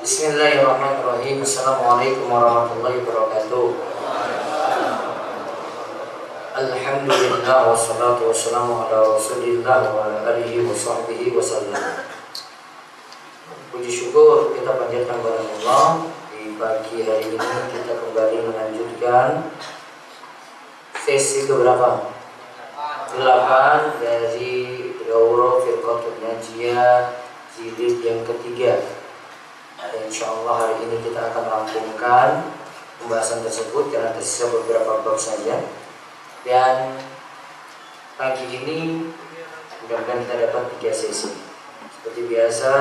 Bismillahirrahmanirrahim. Assalamualaikum warahmatullahi wabarakatuh. Alhamdulillah wassalatu wassalamu ala Rasulillah wa ala alihi wa sahbihi wasallam. Puji syukur kita panjatkan kepada Allah di pagi hari ini kita kembali melanjutkan sesi keberapa? Delapan dari Daurah Firqatul Najiyah jilid yang ketiga dan insya Allah hari ini kita akan rampungkan pembahasan tersebut karena tersisa beberapa bab saja. Dan pagi ini mudah-mudahan kita dapat tiga sesi. Seperti biasa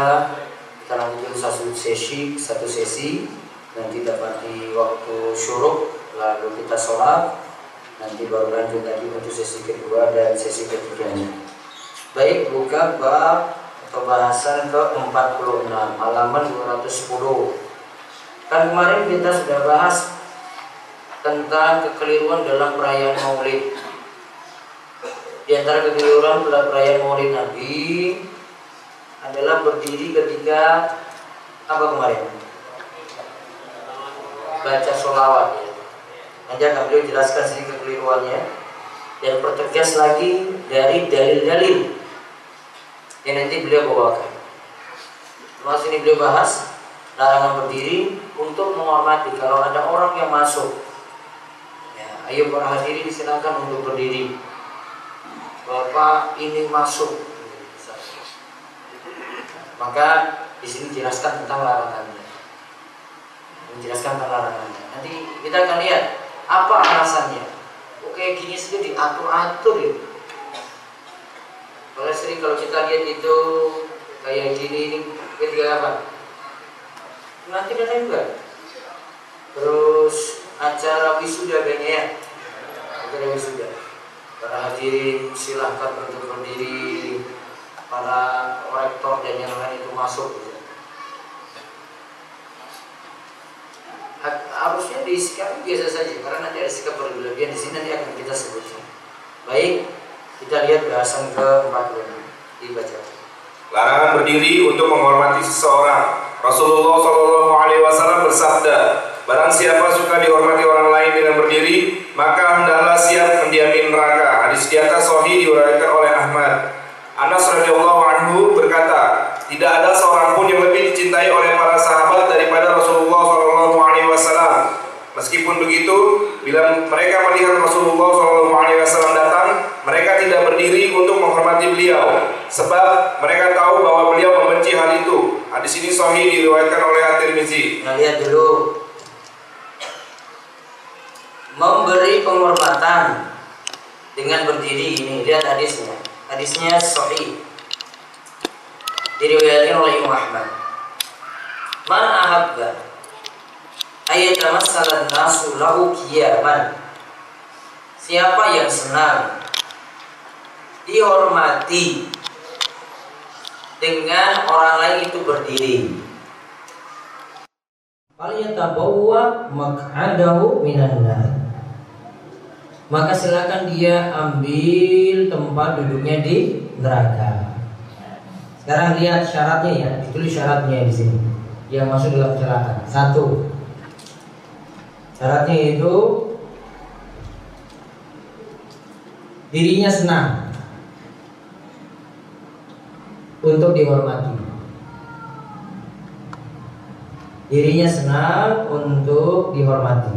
kita lanjutkan satu sesi, satu sesi nanti dapat di waktu syuruk lalu kita sholat nanti baru lanjut lagi untuk sesi kedua dan sesi ketiganya. Baik buka bab pembahasan ke-46 halaman 210 kan kemarin kita sudah bahas tentang kekeliruan dalam perayaan maulid. Di antara kekeliruan dalam perayaan maulid Nabi adalah berdiri ketika apa kemarin? Baca sholawat. Ya. nanti akan beliau jelaskan sedikit kekeliruannya. Dan pertegas lagi dari dalil-dalil yang nanti beliau bawakan. Mas ini beliau bahas larangan berdiri untuk menghormati kalau ada orang yang masuk. Ya, ayo para hadirin silakan untuk berdiri. Bapak ini masuk. Maka di sini jelaskan tentang larangannya. Menjelaskan tentang larangannya. Nanti kita akan lihat apa alasannya. Oke, gini saja diatur-atur ya kalau sering kalau kita lihat itu kayak gini ini ketika apa? Nanti kan juga. Terus acara wisuda kayaknya ya. Acara wisuda. Para hadirin silahkan untuk berdiri. Para rektor dan yang lain itu masuk. Harusnya disikap biasa saja karena nanti ada sikap berlebihan di sini nanti akan kita sebutkan. Baik, kita lihat bahasan ke-40 dibaca. Larangan berdiri untuk menghormati seseorang. Rasulullah Shallallahu Alaihi Wasallam bersabda, Barang siapa suka dihormati orang lain dengan berdiri, maka hendaklah siap mendiami neraka. Hadis di atas Sahih diuraikan oleh Ahmad. Anas radhiyallahu anhu berkata, tidak ada seorang pun yang lebih dicintai oleh para sahabat daripada Rasulullah Shallallahu Alaihi Wasallam. Meskipun begitu, bila mereka melihat Rasulullah Shallallahu Alaihi Wasallam datang, mereka tidak berdiri untuk menghormati beliau, sebab mereka tahu bahwa beliau membenci hal itu. Hadis ini sahih diriwayatkan oleh At-Tirmizi. Nah, lihat dulu. Memberi penghormatan dengan berdiri ini lihat hadisnya. Hadisnya sahih. Diriwayatkan oleh Imam Ahmad. Man ahabba ayatamasalan nasu lahu kiyaman siapa yang senang dihormati dengan orang lain itu berdiri. Falyatabawwa maq'adahu minan maka silakan dia ambil tempat duduknya di neraka. Sekarang lihat syaratnya ya ditulis syaratnya di sini. Yang masuk dalam celaka satu. Syaratnya itu dirinya senang untuk dihormati. Dirinya senang untuk dihormati.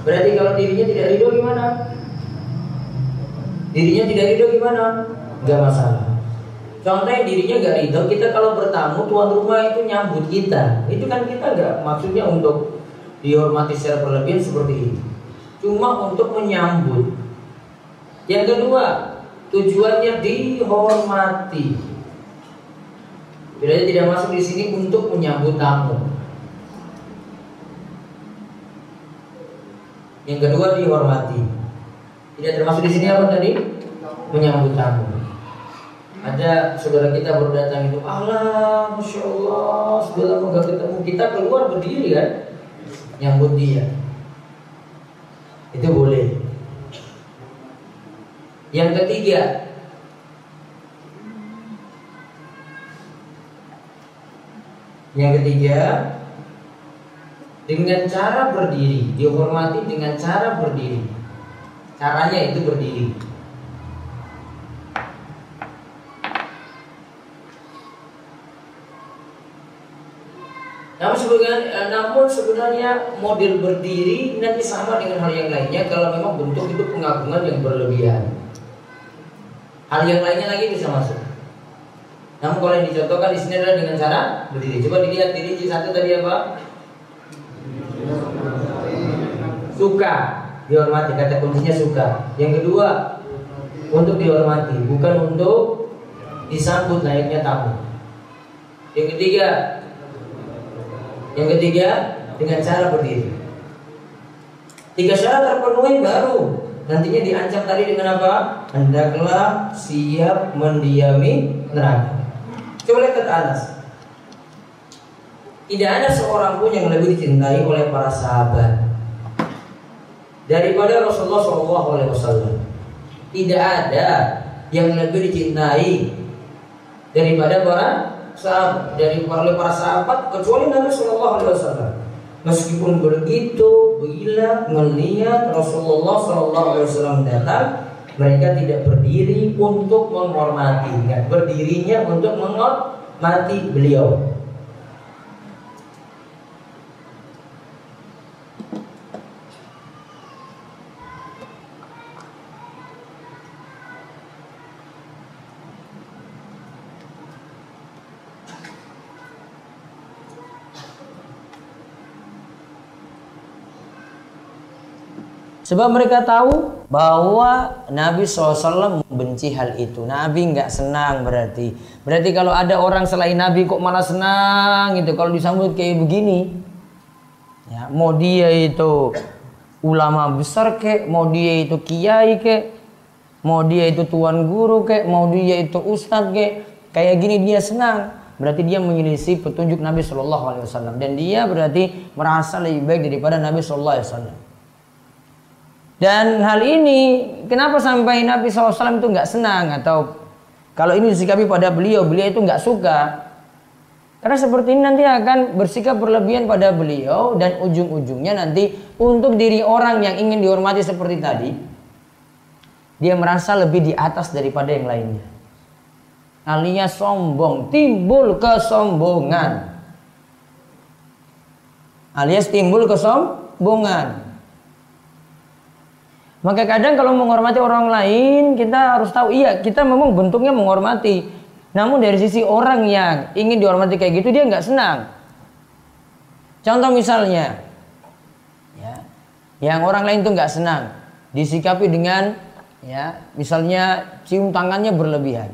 Berarti kalau dirinya tidak ridho gimana? Dirinya tidak ridho gimana? Gak masalah. Contohnya dirinya gak ridho, kita kalau bertamu tuan rumah itu nyambut kita. Itu kan kita gak maksudnya untuk dihormati secara berlebihan seperti ini. Cuma untuk menyambut. Yang kedua, tujuannya dihormati. Bila tidak masuk di sini untuk menyambut tamu. Yang kedua dihormati. Tidak termasuk di sini apa tadi? Menyambut tamu. Ada saudara kita baru datang itu, Allah, masya Allah, sudah lama gak ketemu. Kita keluar berdiri kan, nyambut dia. Itu boleh. Yang ketiga, Yang ketiga, dengan cara berdiri, dihormati dengan cara berdiri. Caranya itu berdiri. Namun sebenarnya, eh, namun sebenarnya model berdiri nanti sama dengan hal yang lainnya kalau memang bentuk itu pengagungan yang berlebihan. Hal yang lainnya lagi bisa masuk. Namun kalau yang dicontohkan di sini adalah dengan cara berdiri. Coba dilihat diri satu tadi apa? Suka dihormati. Kata kuncinya suka. Yang kedua untuk dihormati, bukan untuk disambut layaknya tamu. Yang ketiga yang ketiga dengan cara berdiri. Tiga syarat terpenuhi baru nantinya diancam tadi dengan apa? Hendaklah siap mendiami neraka. Coba lihat ke atas. Tidak ada seorang pun yang lebih dicintai oleh para sahabat daripada Rasulullah SAW. Tidak ada yang lebih dicintai daripada para sahabat dari para sahabat kecuali Nabi Shallallahu Alaihi Wasallam. Meskipun begitu, bila melihat Rasulullah Wasallam datang, mereka tidak berdiri untuk menghormati, berdirinya untuk menghormati beliau. Sebab mereka tahu bahwa Nabi SAW membenci hal itu. Nabi nggak senang berarti. Berarti kalau ada orang selain Nabi kok malah senang gitu. Kalau disambut kayak begini. Ya, mau dia itu ulama besar kek, mau dia itu kiai kek, mau dia itu tuan guru kek, mau dia itu ustadz kek, kayak gini dia senang. Berarti dia menyelisih petunjuk Nabi Wasallam dan dia berarti merasa lebih baik daripada Nabi Wasallam. Dan hal ini kenapa sampai Nabi SAW itu nggak senang atau kalau ini disikapi pada beliau, beliau itu nggak suka. Karena seperti ini nanti akan bersikap berlebihan pada beliau dan ujung-ujungnya nanti untuk diri orang yang ingin dihormati seperti tadi, dia merasa lebih di atas daripada yang lainnya. Alias sombong, timbul kesombongan. Alias timbul kesombongan. Maka kadang kalau menghormati orang lain, kita harus tahu iya kita memang bentuknya menghormati. Namun dari sisi orang yang ingin dihormati kayak gitu dia nggak senang. Contoh misalnya, ya, yang orang lain tuh nggak senang disikapi dengan ya misalnya cium tangannya berlebihan.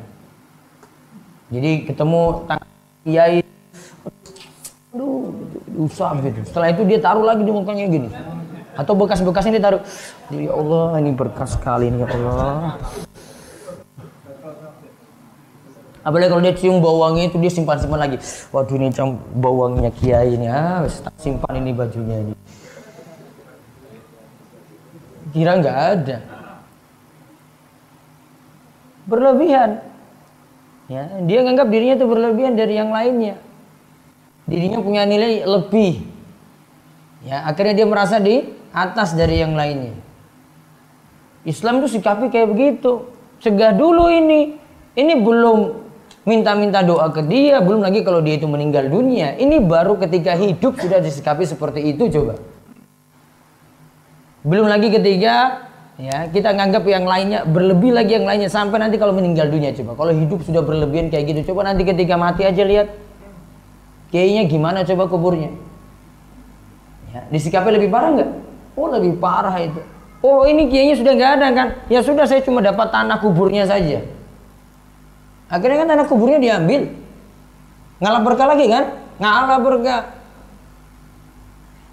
Jadi ketemu tangan kiai, aduh, usah gitu. Setelah itu dia taruh lagi di mukanya gini atau bekas-bekasnya ditaruh. Ya Allah ini berkas sekali ini ya Allah. Apalagi kalau dia cium bawangnya itu dia simpan-simpan lagi. Waduh ini cium bawangnya kiai ini. Ah simpan ini bajunya ini. Kira nggak ada. Berlebihan. Ya dia nganggap dirinya itu berlebihan dari yang lainnya. Dirinya punya nilai lebih. Ya akhirnya dia merasa di atas dari yang lainnya. Islam itu sikapi kayak begitu. Cegah dulu ini. Ini belum minta-minta doa ke dia, belum lagi kalau dia itu meninggal dunia. Ini baru ketika hidup sudah disikapi seperti itu coba. Belum lagi ketika ya kita nganggap yang lainnya berlebih lagi yang lainnya sampai nanti kalau meninggal dunia coba. Kalau hidup sudah berlebihan kayak gitu, coba nanti ketika mati aja lihat kayaknya gimana coba kuburnya. Ya, disikapi lebih parah nggak? Oh lebih parah itu. Oh ini kiainya sudah nggak ada kan? Ya sudah saya cuma dapat tanah kuburnya saja. Akhirnya kan tanah kuburnya diambil. Ngalah berkah lagi kan? Ngalah berkah.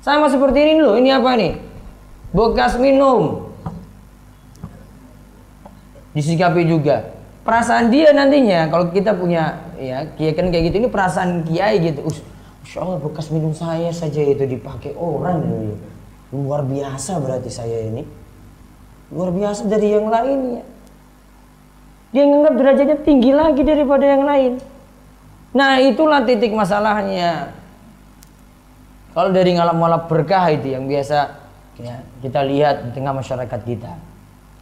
Sama seperti ini loh. Ini apa nih? Bekas minum. Disikapi juga. Perasaan dia nantinya kalau kita punya ya kiai kan kayak gitu ini perasaan kiai gitu. Masya Allah bekas minum saya saja itu dipakai orang gitu. Luar biasa berarti saya ini. Luar biasa dari yang lainnya. Dia menganggap derajatnya tinggi lagi daripada yang lain. Nah itulah titik masalahnya. Kalau dari ngalap-ngalap berkah itu yang biasa ya, kita lihat di tengah masyarakat kita.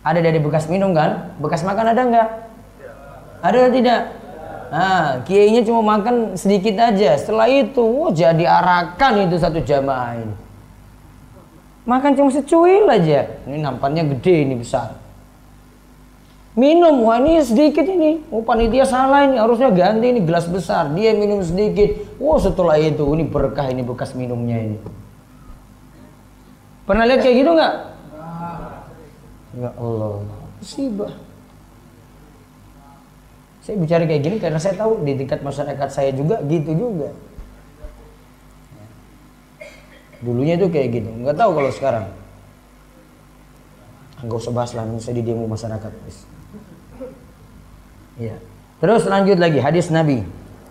Ada dari bekas minum kan? Bekas makan ada nggak? Ada atau tidak? Nah, kiainya cuma makan sedikit aja. Setelah itu, oh, jadi arakan itu satu jamaah ini. Makan cuma secuil aja. Ini nampaknya gede, ini besar. Minum wah ini sedikit ini. Oh panitia salah ini harusnya ganti ini gelas besar. Dia minum sedikit. Oh setelah itu ini berkah ini bekas minumnya ini. Pernah lihat kayak gitu nggak? Ya Allah. Musibah saya bicara kayak gini karena saya tahu di tingkat masyarakat saya juga gitu juga dulunya itu kayak gitu nggak tahu kalau sekarang nggak usah bahas lah saya di demo masyarakat Ya. Terus lanjut lagi hadis Nabi.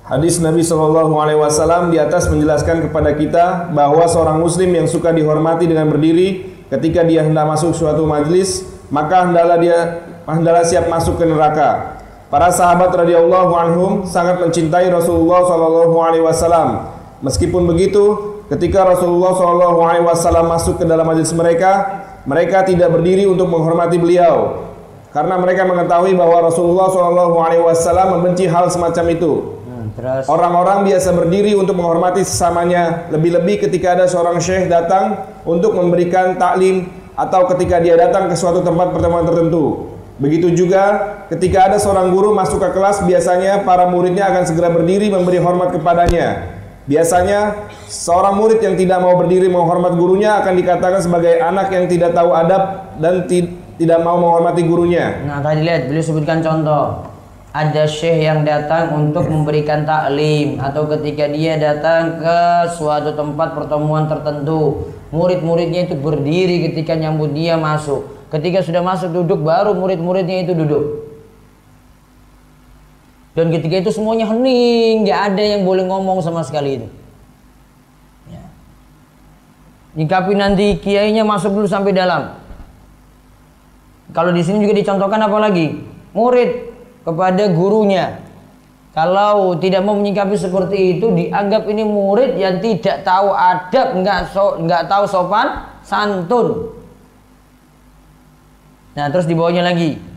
Hadis Nabi Shallallahu Alaihi Wasallam di atas menjelaskan kepada kita bahwa seorang Muslim yang suka dihormati dengan berdiri ketika dia hendak masuk suatu majlis maka hendaklah dia hendaklah siap masuk ke neraka. Para sahabat radhiyallahu anhum sangat mencintai Rasulullah Shallallahu Alaihi Wasallam. Meskipun begitu, ketika Rasulullah Shallallahu Alaihi Wasallam masuk ke dalam majlis mereka, mereka tidak berdiri untuk menghormati beliau, karena mereka mengetahui bahwa Rasulullah Shallallahu Alaihi Wasallam membenci hal semacam itu. Hmm, Orang-orang biasa berdiri untuk menghormati sesamanya, lebih-lebih ketika ada seorang syekh datang untuk memberikan taklim atau ketika dia datang ke suatu tempat pertemuan tertentu. Begitu juga ketika ada seorang guru masuk ke kelas, biasanya para muridnya akan segera berdiri memberi hormat kepadanya. Biasanya seorang murid yang tidak mau berdiri menghormat gurunya akan dikatakan sebagai anak yang tidak tahu adab dan tidak tidak mau menghormati gurunya. Nah, tadi lihat beliau sebutkan contoh. Ada syekh yang datang untuk memberikan taklim atau ketika dia datang ke suatu tempat pertemuan tertentu, murid-muridnya itu berdiri ketika nyambut dia masuk. Ketika sudah masuk duduk baru murid-muridnya itu duduk. Dan ketika itu semuanya hening, nggak ada yang boleh ngomong sama sekali itu. Ya. Nyikapi nanti kiainya masuk dulu sampai dalam. Kalau di sini juga dicontohkan apa lagi? Murid kepada gurunya. Kalau tidak mau menyikapi seperti itu, dianggap ini murid yang tidak tahu adab, nggak so, nggak tahu sopan, santun. Nah, terus dibawanya lagi.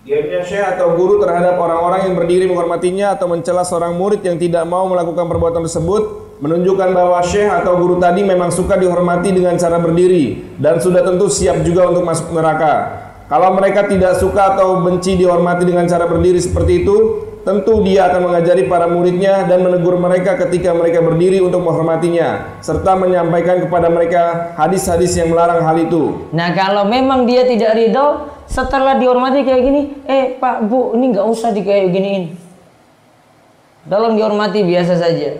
Diamnya syekh atau guru terhadap orang-orang yang berdiri menghormatinya atau mencela seorang murid yang tidak mau melakukan perbuatan tersebut menunjukkan bahwa syekh atau guru tadi memang suka dihormati dengan cara berdiri dan sudah tentu siap juga untuk masuk neraka. Kalau mereka tidak suka atau benci dihormati dengan cara berdiri seperti itu, tentu dia akan mengajari para muridnya dan menegur mereka ketika mereka berdiri untuk menghormatinya, serta menyampaikan kepada mereka hadis-hadis yang melarang hal itu. Nah, kalau memang dia tidak ridho, setelah dihormati kayak gini, eh Pak Bu, ini nggak usah di kayak giniin. Tolong dihormati biasa saja,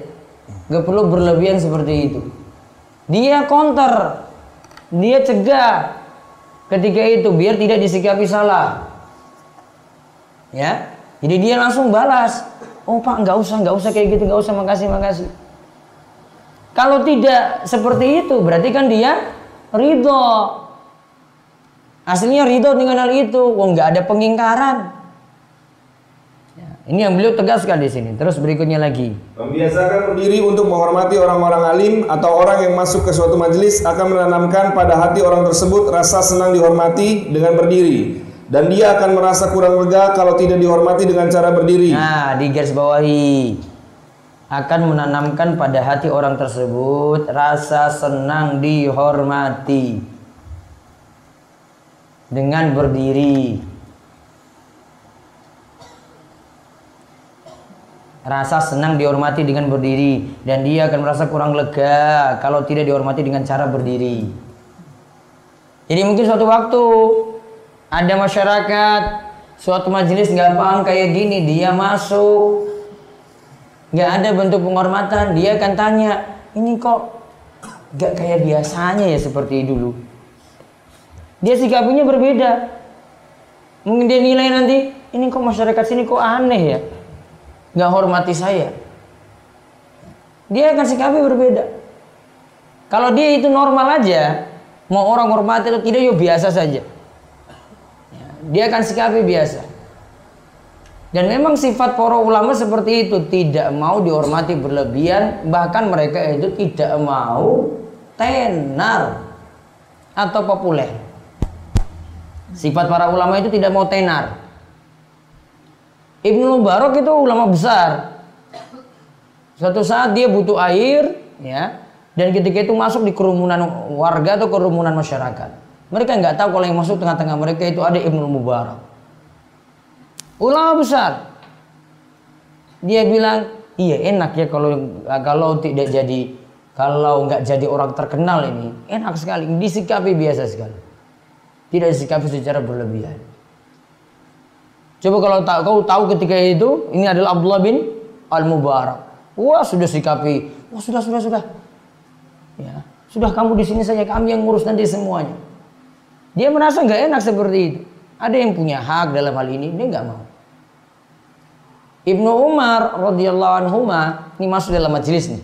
nggak perlu berlebihan seperti itu. Dia counter, dia cegah, ketika itu biar tidak disikapi salah. Ya, jadi dia langsung balas. Oh pak nggak usah nggak usah kayak gitu nggak usah makasih makasih. Kalau tidak seperti itu berarti kan dia ridho. Aslinya ridho dengan hal itu. Wong nggak ada pengingkaran. Ini yang beliau tegaskan di sini. Terus berikutnya lagi. Membiasakan berdiri untuk menghormati orang-orang alim atau orang yang masuk ke suatu majelis akan menanamkan pada hati orang tersebut rasa senang dihormati dengan berdiri. Dan dia akan merasa kurang lega kalau tidak dihormati dengan cara berdiri. Nah, di garis bawahi akan menanamkan pada hati orang tersebut rasa senang dihormati dengan berdiri. rasa senang dihormati dengan berdiri dan dia akan merasa kurang lega kalau tidak dihormati dengan cara berdiri. Jadi mungkin suatu waktu ada masyarakat suatu majelis nggak paham kayak gini dia masuk nggak ada bentuk penghormatan dia akan tanya ini kok nggak kayak biasanya ya seperti dulu dia sikapinya berbeda. Mungkin dia nilai nanti ini kok masyarakat sini kok aneh ya? Nggak hormati saya. Dia akan sikapi berbeda. Kalau dia itu normal aja mau orang hormati atau tidak ya biasa saja. Ya, dia akan sikapi biasa. Dan memang sifat para ulama seperti itu, tidak mau dihormati berlebihan, bahkan mereka itu tidak mau tenar atau populer. Sifat para ulama itu tidak mau tenar. Ibnu Mubarak itu ulama besar. Suatu saat dia butuh air, ya, dan ketika itu masuk di kerumunan warga atau kerumunan masyarakat. Mereka nggak tahu kalau yang masuk tengah-tengah mereka itu ada Ibnu Mubarak ulama besar dia bilang iya enak ya kalau kalau tidak jadi kalau nggak jadi orang terkenal ini enak sekali disikapi biasa sekali tidak disikapi secara berlebihan. Coba kalau tahu kau tahu ketika itu ini adalah Abdullah bin Al Mubarak wah sudah sikapi. Wah sudah sudah sudah. Ya. Sudah kamu di sini saja kami yang ngurus nanti semuanya. Dia merasa nggak enak seperti itu. Ada yang punya hak dalam hal ini dia nggak mau. Ibnu Umar radhiyallahu anhu ini masuk dalam majelis nih.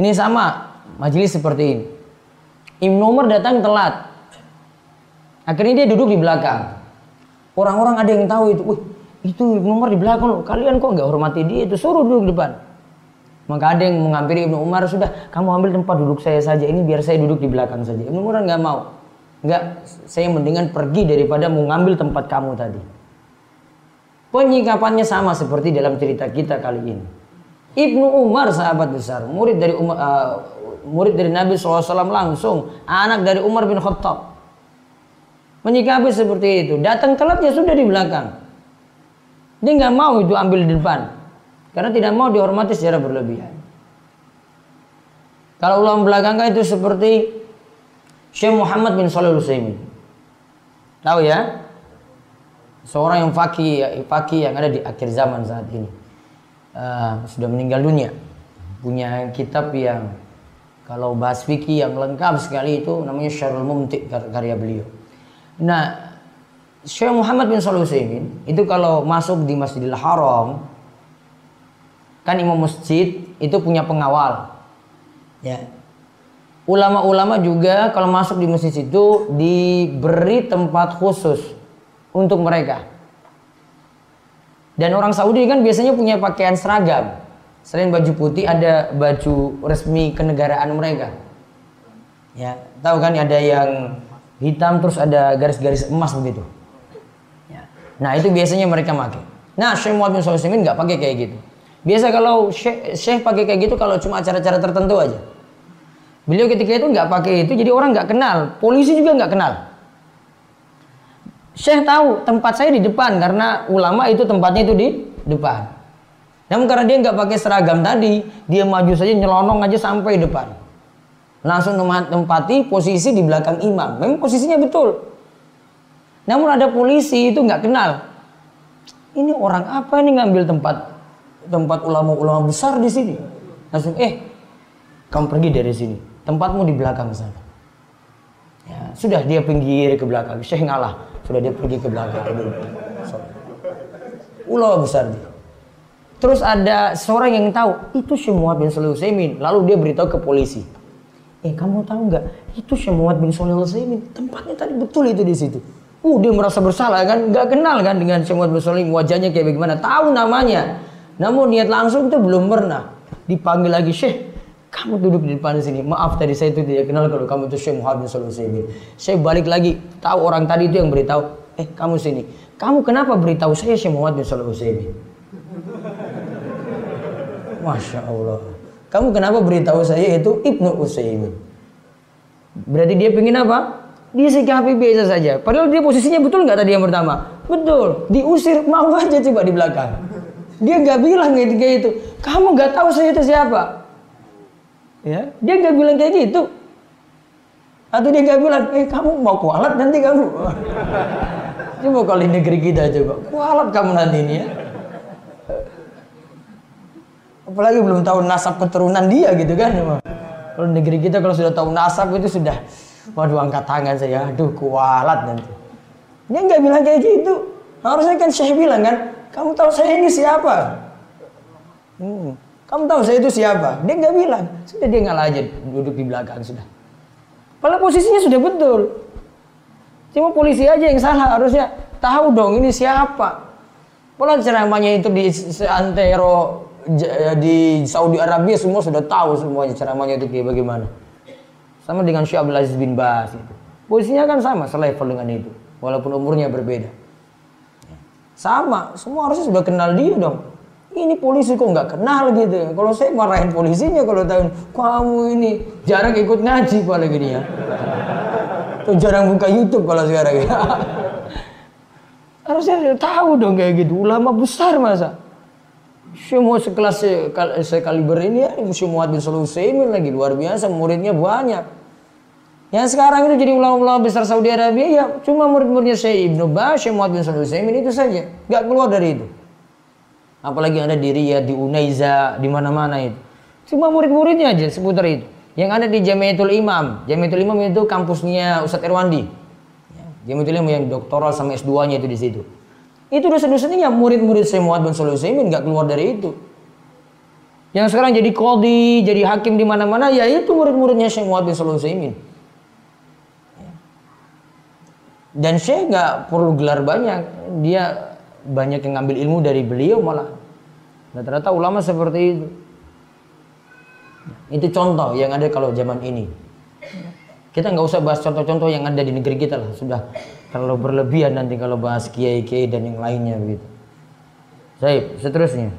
Ini sama majelis seperti ini. Ibnu Umar datang telat. Akhirnya dia duduk di belakang. Orang-orang ada yang tahu itu. Wih, itu Ibnu Umar di belakang loh. Kalian kok nggak hormati dia? Itu suruh duduk di depan. Maka ada yang mengampiri Ibnu Umar sudah kamu ambil tempat duduk saya saja ini biar saya duduk di belakang saja. Ibnu Umar nggak mau. Nggak, saya mendingan pergi daripada mengambil tempat kamu tadi. Penyikapannya sama seperti dalam cerita kita kali ini. Ibnu Umar sahabat besar, murid dari Umar, uh, murid dari Nabi SAW langsung, anak dari Umar bin Khattab. Menyikapi seperti itu. Datang telat ya sudah di belakang. Dia nggak mau itu ambil di depan. Karena tidak mau dihormati secara berlebihan. Kalau ulama belakang itu seperti Syekh Muhammad bin Shalih Utsaimin. Tahu ya? seorang yang fakih fakih yang ada di akhir zaman saat ini uh, sudah meninggal dunia punya kitab yang kalau bahas fikih yang lengkap sekali itu namanya Syarul Mumti karya beliau. Nah, Syekh Muhammad bin Shalih Utsaimin itu kalau masuk di Masjidil Haram kan imam masjid itu punya pengawal. Ya. Ulama-ulama juga kalau masuk di masjid itu diberi tempat khusus untuk mereka. Dan orang Saudi kan biasanya punya pakaian seragam. Selain baju putih ada baju resmi kenegaraan mereka. Ya, tahu kan ada yang hitam terus ada garis-garis emas begitu. Ya. Nah itu biasanya mereka pakai. Nah Syekh Muhammad bin Sulaiman nggak pakai kayak gitu. Biasa kalau Syekh, Syekh pakai kayak gitu kalau cuma acara-acara tertentu aja. Beliau ketika itu nggak pakai itu jadi orang nggak kenal, polisi juga nggak kenal. Syekh tahu tempat saya di depan karena ulama itu tempatnya itu di depan. Namun karena dia nggak pakai seragam tadi, dia maju saja nyelonong aja sampai depan. Langsung tempati posisi di belakang imam. Memang posisinya betul. Namun ada polisi itu nggak kenal. Ini orang apa ini ngambil tempat tempat ulama-ulama besar di sini? Langsung eh kamu pergi dari sini. Tempatmu di belakang sana. Ya, sudah dia pinggir ke belakang. Syekh ngalah sudah dia pergi ke belakang ulama besar dia terus ada seorang yang tahu itu Muhammad bin Utsaimin lalu dia beritahu ke polisi eh kamu tahu nggak? Itu Syekh Muhammad bin Shalih Utsaimin tempatnya tadi betul itu di situ. Uh dia merasa bersalah kan? Nggak kenal kan dengan Syekh Muhammad bin Shalih? Wajahnya kayak bagaimana? Tahu namanya. Namun niat langsung itu belum pernah. Dipanggil lagi Syekh kamu duduk di depan sini. Maaf tadi saya itu tidak kenal kalau kamu itu Syekh Muhammad bin Shalih Saya balik lagi, tahu orang tadi itu yang beritahu, eh kamu sini. Kamu kenapa beritahu saya Syekh Muhammad bin Shalih Masya Allah. Kamu kenapa beritahu saya itu Ibnu Utsaimin? Berarti dia pengen apa? Dia sikapi biasa saja. Padahal dia posisinya betul nggak tadi yang pertama? Betul. Diusir mau aja coba di belakang. Dia nggak bilang ketika itu. Kamu nggak tahu saya itu siapa? Ya, dia nggak bilang kayak gitu. Atau dia nggak bilang, eh kamu mau kualat nanti kamu. Coba kalau di negeri kita coba, kualat kamu nanti ini ya. Apalagi belum tahu nasab keturunan dia gitu kan. Kalau negeri kita kalau sudah tahu nasab itu sudah, waduh angkat tangan saya, aduh kualat nanti. Dia nggak bilang kayak gitu. Harusnya kan Syekh bilang kan, kamu tahu saya ini siapa? Hmm. Kamu tahu saya itu siapa? Dia nggak bilang. Sudah dia aja duduk di belakang sudah. Padahal posisinya sudah betul. Cuma polisi aja yang salah harusnya tahu dong ini siapa. Padahal ceramahnya itu di seantero j- di Saudi Arabia semua sudah tahu semuanya ceramahnya itu kayak bagaimana. Sama dengan Syekh Abdul Aziz bin Bas itu. Posisinya kan sama selevel dengan itu, walaupun umurnya berbeda. Sama, semua harusnya sudah kenal dia dong. Ini polisi kok nggak kenal gitu. Kalau saya marahin polisinya kalau tahu kamu ini jarang ikut ngaji apalagi dia. Tuh jarang buka YouTube kalau sekarang ya. Harusnya tahu dong kayak gitu. Ulama besar masa. Semua sekelas sekal- sekaliber ini ya, Muhammad bin Utsaimin lagi luar biasa, muridnya banyak. Yang sekarang itu jadi ulama-ulama besar Saudi Arabia ya cuma murid-muridnya Syekh Ibnu Baz, Syekh Muhammad bin Utsaimin itu saja. Nggak keluar dari itu. Apalagi ada di Riyadh, di Unaiza, di mana-mana itu. Cuma murid-muridnya aja seputar itu. Yang ada di Jamiatul Imam. Jamiatul Imam itu kampusnya Ustadz Erwandi. Ya, Jamiatul Imam yang doktoral sama S2-nya itu di situ. Itu dosen-dosennya murid-murid Syekh Muhammad bin Shalih Utsaimin nggak keluar dari itu. Yang sekarang jadi kodi, jadi hakim di mana-mana, ya itu murid-muridnya Syekh Muhammad bin Shalih Utsaimin. Dan Syekh nggak perlu gelar banyak, dia banyak yang ngambil ilmu dari beliau malah. Rata-rata ulama seperti itu. Itu contoh yang ada kalau zaman ini. Kita nggak usah bahas contoh-contoh yang ada di negeri kita lah, sudah terlalu berlebihan nanti kalau bahas kiai-kiai dan yang lainnya begitu. Baik, seterusnya.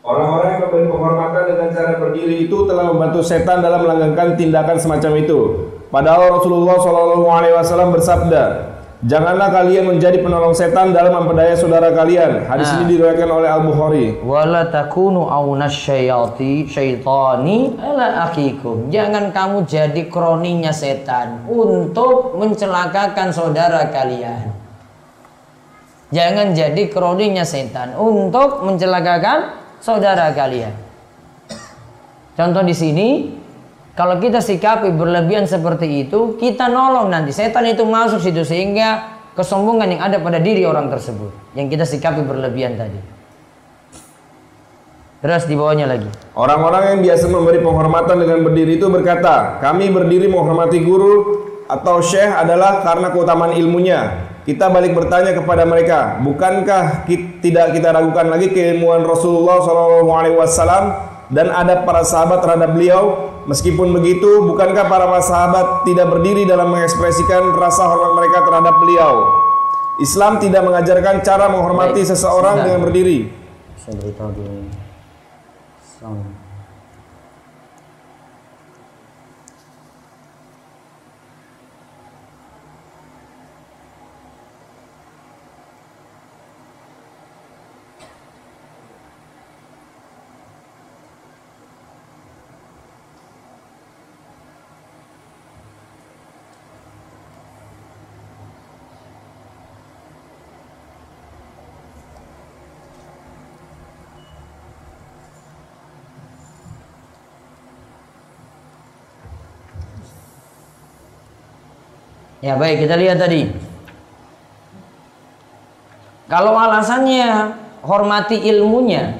Orang-orang yang memberi penghormatan dengan cara berdiri itu telah membantu setan dalam melanggengkan tindakan semacam itu. Padahal Rasulullah Shallallahu Alaihi Wasallam bersabda, Janganlah kalian menjadi penolong setan dalam memperdaya saudara kalian. Hadis Nah. ini diriwayatkan oleh Al Bukhari. Wala takunu aunas syayati syaitani ala akikum. Jangan kamu jadi kroninya setan untuk mencelakakan saudara kalian. Jangan jadi kroninya setan untuk mencelakakan saudara kalian. Contoh di sini, kalau kita sikapi berlebihan seperti itu, kita nolong nanti setan itu masuk situ sehingga kesombongan yang ada pada diri orang tersebut yang kita sikapi berlebihan tadi. Terus di bawahnya lagi. Orang-orang yang biasa memberi penghormatan dengan berdiri itu berkata, kami berdiri menghormati guru atau syekh adalah karena keutamaan ilmunya. Kita balik bertanya kepada mereka, bukankah ki- tidak kita ragukan lagi keilmuan Rasulullah SAW dan adab para sahabat terhadap beliau? Meskipun begitu, bukankah para sahabat tidak berdiri dalam mengekspresikan rasa hormat mereka terhadap beliau? Islam tidak mengajarkan cara menghormati Baik, seseorang sudah. dengan berdiri. Saya beritahu dulu. Ya baik kita lihat tadi. Kalau alasannya hormati ilmunya,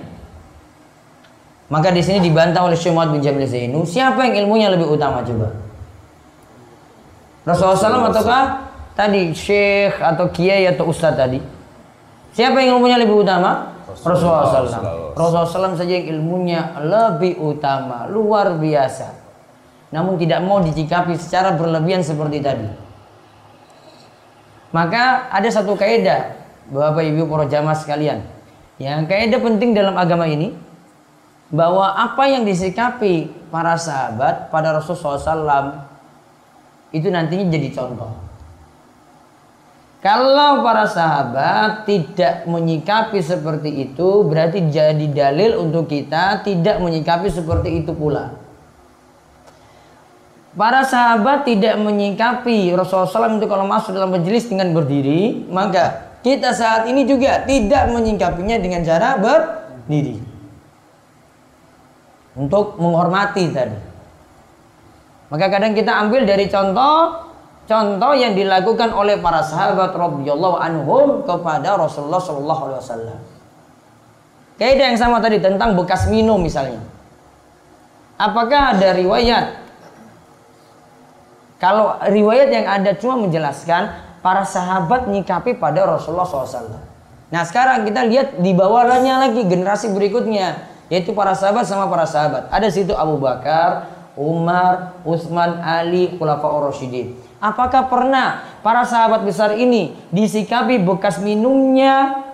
maka di sini dibantah oleh Syekh Muhammad bin Jamil Zainu. Siapa yang ilmunya lebih utama coba? Rasulullah SAW ataukah tadi Syekh atau Kiai atau Ustadz tadi? Siapa yang ilmunya lebih utama? Rasulullah SAW. Rasulullah SAW saja yang ilmunya lebih utama, luar biasa. Namun tidak mau dicikapi secara berlebihan seperti tadi. Maka ada satu kaidah Bapak Ibu para jamaah sekalian. Yang kaidah penting dalam agama ini bahwa apa yang disikapi para sahabat pada Rasulullah SAW itu nantinya jadi contoh. Kalau para sahabat tidak menyikapi seperti itu, berarti jadi dalil untuk kita tidak menyikapi seperti itu pula. Para sahabat tidak menyikapi Rasulullah SAW itu kalau masuk dalam majelis dengan berdiri, maka kita saat ini juga tidak menyikapinya dengan cara berdiri. Untuk menghormati tadi. Maka kadang kita ambil dari contoh contoh yang dilakukan oleh para sahabat radhiyallahu anhum kepada Rasulullah sallallahu alaihi wasallam. Kaidah yang sama tadi tentang bekas minum misalnya. Apakah ada riwayat kalau riwayat yang ada cuma menjelaskan para sahabat nyikapi pada Rasulullah SAW. Nah sekarang kita lihat di bawahnya lagi generasi berikutnya yaitu para sahabat sama para sahabat. Ada situ Abu Bakar, Umar, Utsman, Ali, Khulafaur Rasyidin. Apakah pernah para sahabat besar ini disikapi bekas minumnya,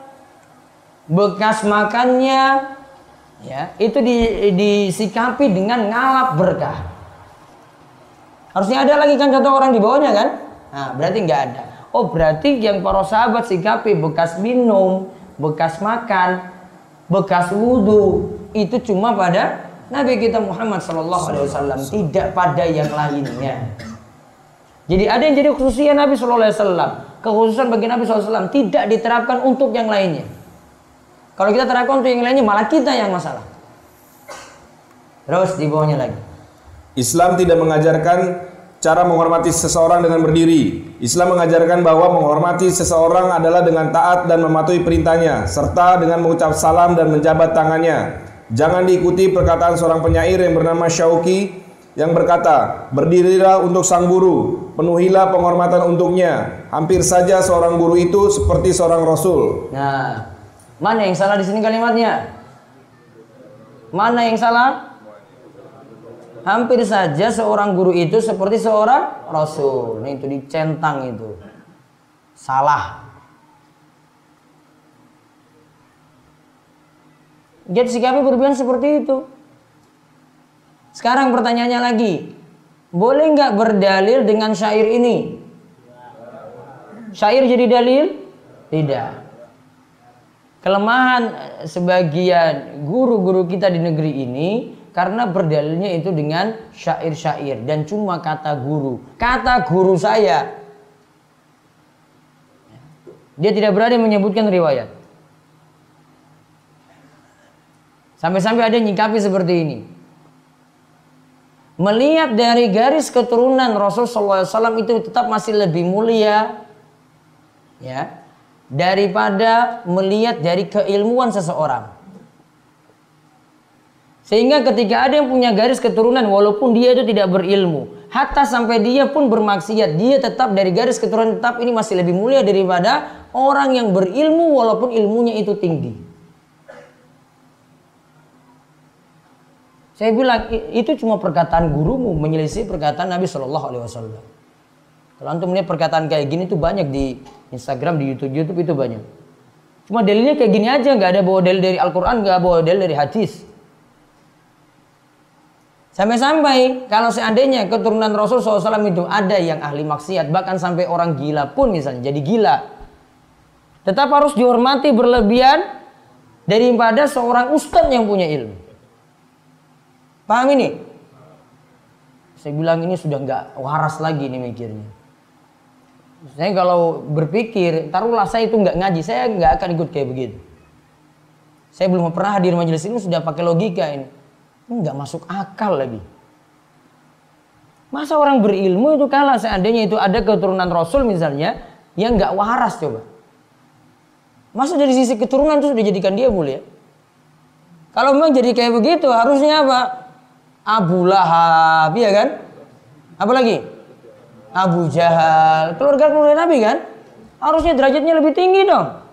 bekas makannya, ya itu di, disikapi dengan ngalap berkah? Harusnya ada lagi kan contoh orang di bawahnya kan? Nah, berarti nggak ada. Oh berarti yang para sahabat sikapi bekas minum, bekas makan, bekas wudhu itu cuma pada Nabi kita Muhammad Shallallahu Alaihi Wasallam, tidak pada yang lainnya. Jadi ada yang jadi khususnya Nabi Shallallahu Alaihi Wasallam, kekhususan bagi Nabi SAW tidak diterapkan untuk yang lainnya. Kalau kita terapkan untuk yang lainnya malah kita yang masalah. Terus di bawahnya lagi. Islam tidak mengajarkan cara menghormati seseorang dengan berdiri. Islam mengajarkan bahwa menghormati seseorang adalah dengan taat dan mematuhi perintahnya, serta dengan mengucap salam dan menjabat tangannya. Jangan diikuti perkataan seorang penyair yang bernama Syauki yang berkata, "Berdirilah untuk sang guru, penuhilah penghormatan untuknya. Hampir saja seorang guru itu seperti seorang rasul." Nah, mana yang salah di sini kalimatnya? Mana yang salah? Hampir saja seorang guru itu seperti seorang rasul. Ini itu dicentang itu. Salah. Jadi sikapi berlebihan seperti itu. Sekarang pertanyaannya lagi. Boleh nggak berdalil dengan syair ini? Syair jadi dalil? Tidak. Kelemahan sebagian guru-guru kita di negeri ini karena berdalilnya itu dengan syair-syair dan cuma kata guru. Kata guru saya. Dia tidak berani menyebutkan riwayat. Sampai-sampai ada yang nyikapi seperti ini. Melihat dari garis keturunan Rasulullah SAW itu tetap masih lebih mulia ya daripada melihat dari keilmuan seseorang. Sehingga ketika ada yang punya garis keturunan walaupun dia itu tidak berilmu, hatta sampai dia pun bermaksiat, dia tetap dari garis keturunan tetap ini masih lebih mulia daripada orang yang berilmu walaupun ilmunya itu tinggi. Saya bilang itu cuma perkataan gurumu menyelisih perkataan Nabi Shallallahu Alaihi Wasallam. Kalau antum melihat perkataan kayak gini tuh banyak di Instagram, di YouTube, YouTube itu banyak. Cuma dalilnya kayak gini aja, nggak ada bawa dalil dari Al-Quran, nggak bawa dalil dari hadis. Sampai-sampai kalau seandainya keturunan Rasul SAW itu ada yang ahli maksiat, bahkan sampai orang gila pun misalnya jadi gila. Tetap harus dihormati berlebihan daripada seorang ustadz yang punya ilmu. Paham ini? Saya bilang ini sudah nggak waras lagi nih mikirnya. Saya kalau berpikir, taruhlah saya itu nggak ngaji, saya nggak akan ikut kayak begitu. Saya belum pernah hadir majelis ini sudah pakai logika ini nggak masuk akal lagi. Masa orang berilmu itu kalah seandainya itu ada keturunan Rasul misalnya yang nggak waras coba. Masa dari sisi keturunan itu sudah jadikan dia mulia? Kalau memang jadi kayak begitu harusnya apa? Abu Lahab, ya kan? Apa lagi? Abu Jahal, keluarga keluarga Nabi kan? Harusnya derajatnya lebih tinggi dong.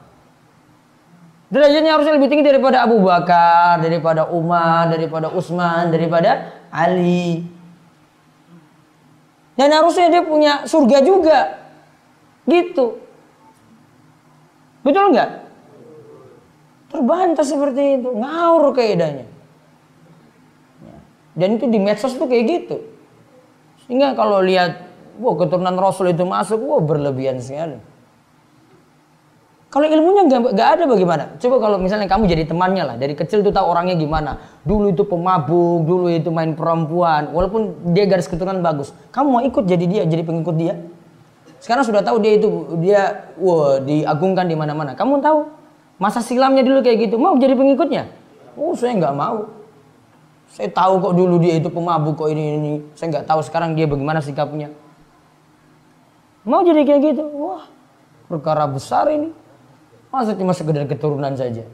Derajatnya harusnya lebih tinggi daripada Abu Bakar, daripada Umar, daripada Utsman, daripada Ali. Dan harusnya dia punya surga juga. Gitu. Betul nggak? Terbantah seperti itu, ngawur keedanya. Dan itu di medsos tuh kayak gitu. Sehingga kalau lihat, wah keturunan Rasul itu masuk, wah berlebihan sekali. Kalau ilmunya nggak ada bagaimana? Coba kalau misalnya kamu jadi temannya lah, dari kecil tuh tahu orangnya gimana. Dulu itu pemabuk, dulu itu main perempuan, walaupun dia garis keturunan bagus. Kamu mau ikut jadi dia, jadi pengikut dia? Sekarang sudah tahu dia itu dia wah diagungkan di mana-mana. Kamu tahu masa silamnya dulu kayak gitu, mau jadi pengikutnya? Oh saya nggak mau. Saya tahu kok dulu dia itu pemabuk kok ini ini. Saya nggak tahu sekarang dia bagaimana sikapnya. Mau jadi kayak gitu? Wah perkara besar ini. Masa cuma sekedar keturunan saja?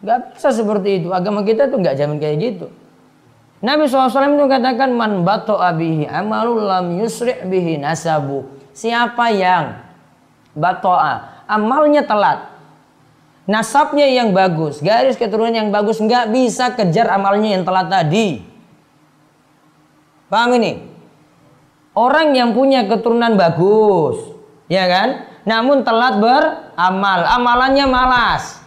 Gak bisa seperti itu. Agama kita tuh gak jamin kayak gitu. Nabi SAW itu katakan man bato abihi amalul lam yusri' bihi nasabu. Siapa yang batoa. Amalnya telat. Nasabnya yang bagus, garis keturunan yang bagus nggak bisa kejar amalnya yang telat tadi. Paham ini? Orang yang punya keturunan bagus, ya kan? Namun telat beramal, amalannya malas.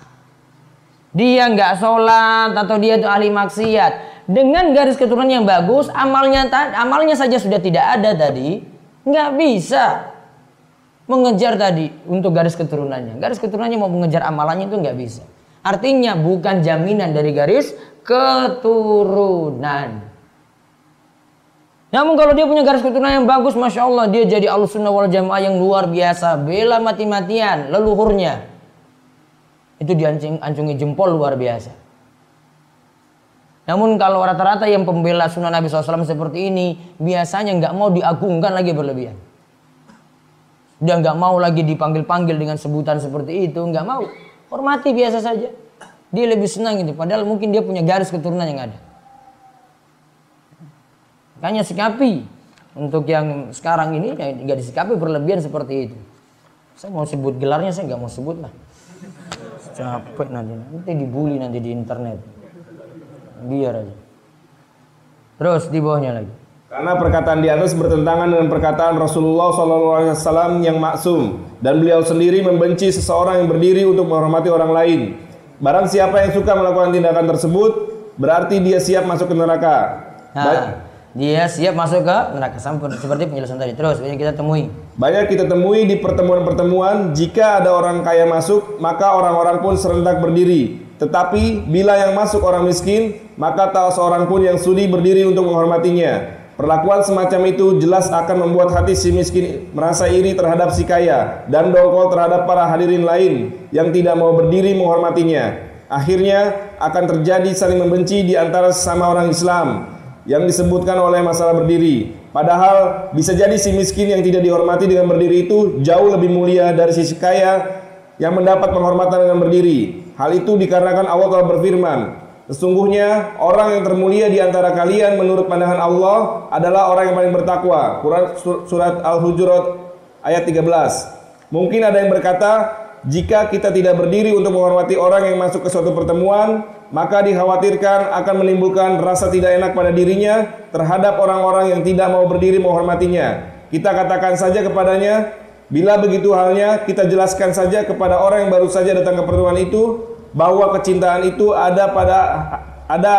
Dia nggak sholat atau dia itu ahli maksiat. Dengan garis keturunan yang bagus, amalnya amalnya saja sudah tidak ada tadi, nggak bisa mengejar tadi untuk garis keturunannya. Garis keturunannya mau mengejar amalannya itu nggak bisa. Artinya bukan jaminan dari garis keturunan. Namun kalau dia punya garis keturunan yang bagus, masya Allah dia jadi alusunnah wal jamaah yang luar biasa, bela mati-matian leluhurnya. Itu diancungi jempol luar biasa. Namun kalau rata-rata yang pembela sunnah Nabi SAW seperti ini, biasanya nggak mau diagungkan lagi berlebihan. Dia nggak mau lagi dipanggil-panggil dengan sebutan seperti itu, nggak mau. Hormati biasa saja. Dia lebih senang itu, padahal mungkin dia punya garis keturunan yang ada. Makanya sikapi untuk yang sekarang ini nggak disikapi berlebihan seperti itu. Saya mau sebut gelarnya, saya nggak mau sebut lah. Capek nanti, nanti dibully nanti di internet. Biar aja. Terus di bawahnya lagi. Karena perkataan di atas bertentangan dengan perkataan Rasulullah SAW yang maksum dan beliau sendiri membenci seseorang yang berdiri untuk menghormati orang lain. Barang siapa yang suka melakukan tindakan tersebut, berarti dia siap masuk ke neraka. Nah, dia siap masuk ke neraka sampai seperti penjelasan tadi. Terus banyak kita temui. Banyak kita temui di pertemuan-pertemuan jika ada orang kaya masuk, maka orang-orang pun serentak berdiri. Tetapi bila yang masuk orang miskin, maka tak seorang pun yang sudi berdiri untuk menghormatinya. Perlakuan semacam itu jelas akan membuat hati si miskin merasa iri terhadap si kaya dan dongkol terhadap para hadirin lain yang tidak mau berdiri menghormatinya. Akhirnya akan terjadi saling membenci di antara sesama orang Islam yang disebutkan oleh masalah berdiri. Padahal bisa jadi si miskin yang tidak dihormati dengan berdiri itu jauh lebih mulia dari si kaya yang mendapat penghormatan dengan berdiri. Hal itu dikarenakan Allah telah berfirman, Sesungguhnya orang yang termulia di antara kalian menurut pandangan Allah adalah orang yang paling bertakwa. Surat Al-Hujurat ayat 13. Mungkin ada yang berkata, jika kita tidak berdiri untuk menghormati orang yang masuk ke suatu pertemuan, maka dikhawatirkan akan menimbulkan rasa tidak enak pada dirinya terhadap orang-orang yang tidak mau berdiri menghormatinya. Kita katakan saja kepadanya, bila begitu halnya, kita jelaskan saja kepada orang yang baru saja datang ke pertemuan itu bahwa kecintaan itu ada pada ada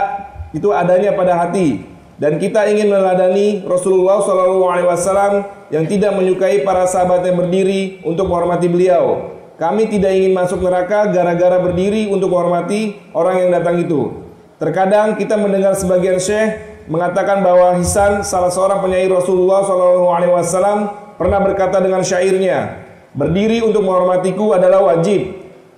itu adanya pada hati dan kita ingin meladani Rasulullah Wasallam yang tidak menyukai para sahabat yang berdiri untuk menghormati beliau. Kami tidak ingin masuk neraka gara-gara berdiri untuk menghormati orang yang datang itu. Terkadang kita mendengar sebagian syekh mengatakan bahwa Hisan salah seorang penyair Rasulullah Shallallahu Alaihi Wasallam pernah berkata dengan syairnya, berdiri untuk menghormatiku adalah wajib,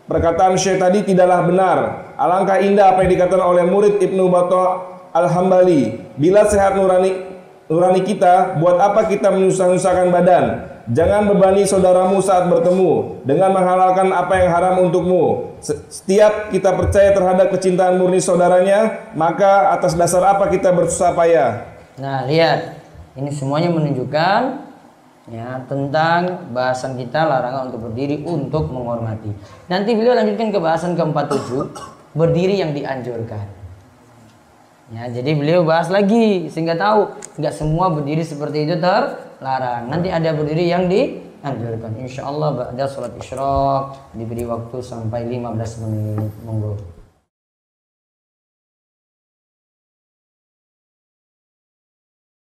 Perkataan Syekh tadi tidaklah benar. Alangkah indah apa yang dikatakan oleh murid Ibnu Battah Al-Hambali. Bila sehat nurani nurani kita, buat apa kita menyusah-nyusahkan badan? Jangan bebani saudaramu saat bertemu dengan menghalalkan apa yang haram untukmu. Setiap kita percaya terhadap kecintaan murni saudaranya, maka atas dasar apa kita bersusah payah? Nah, lihat. Ini semuanya menunjukkan ya tentang bahasan kita larangan untuk berdiri untuk menghormati. Nanti beliau lanjutkan ke bahasan ke-47 berdiri yang dianjurkan. Ya, jadi beliau bahas lagi sehingga tahu nggak semua berdiri seperti itu terlarang. Nanti ada berdiri yang dianjurkan. Insya Allah ba'da sholat isyraq diberi waktu sampai 15 menit. Monggo.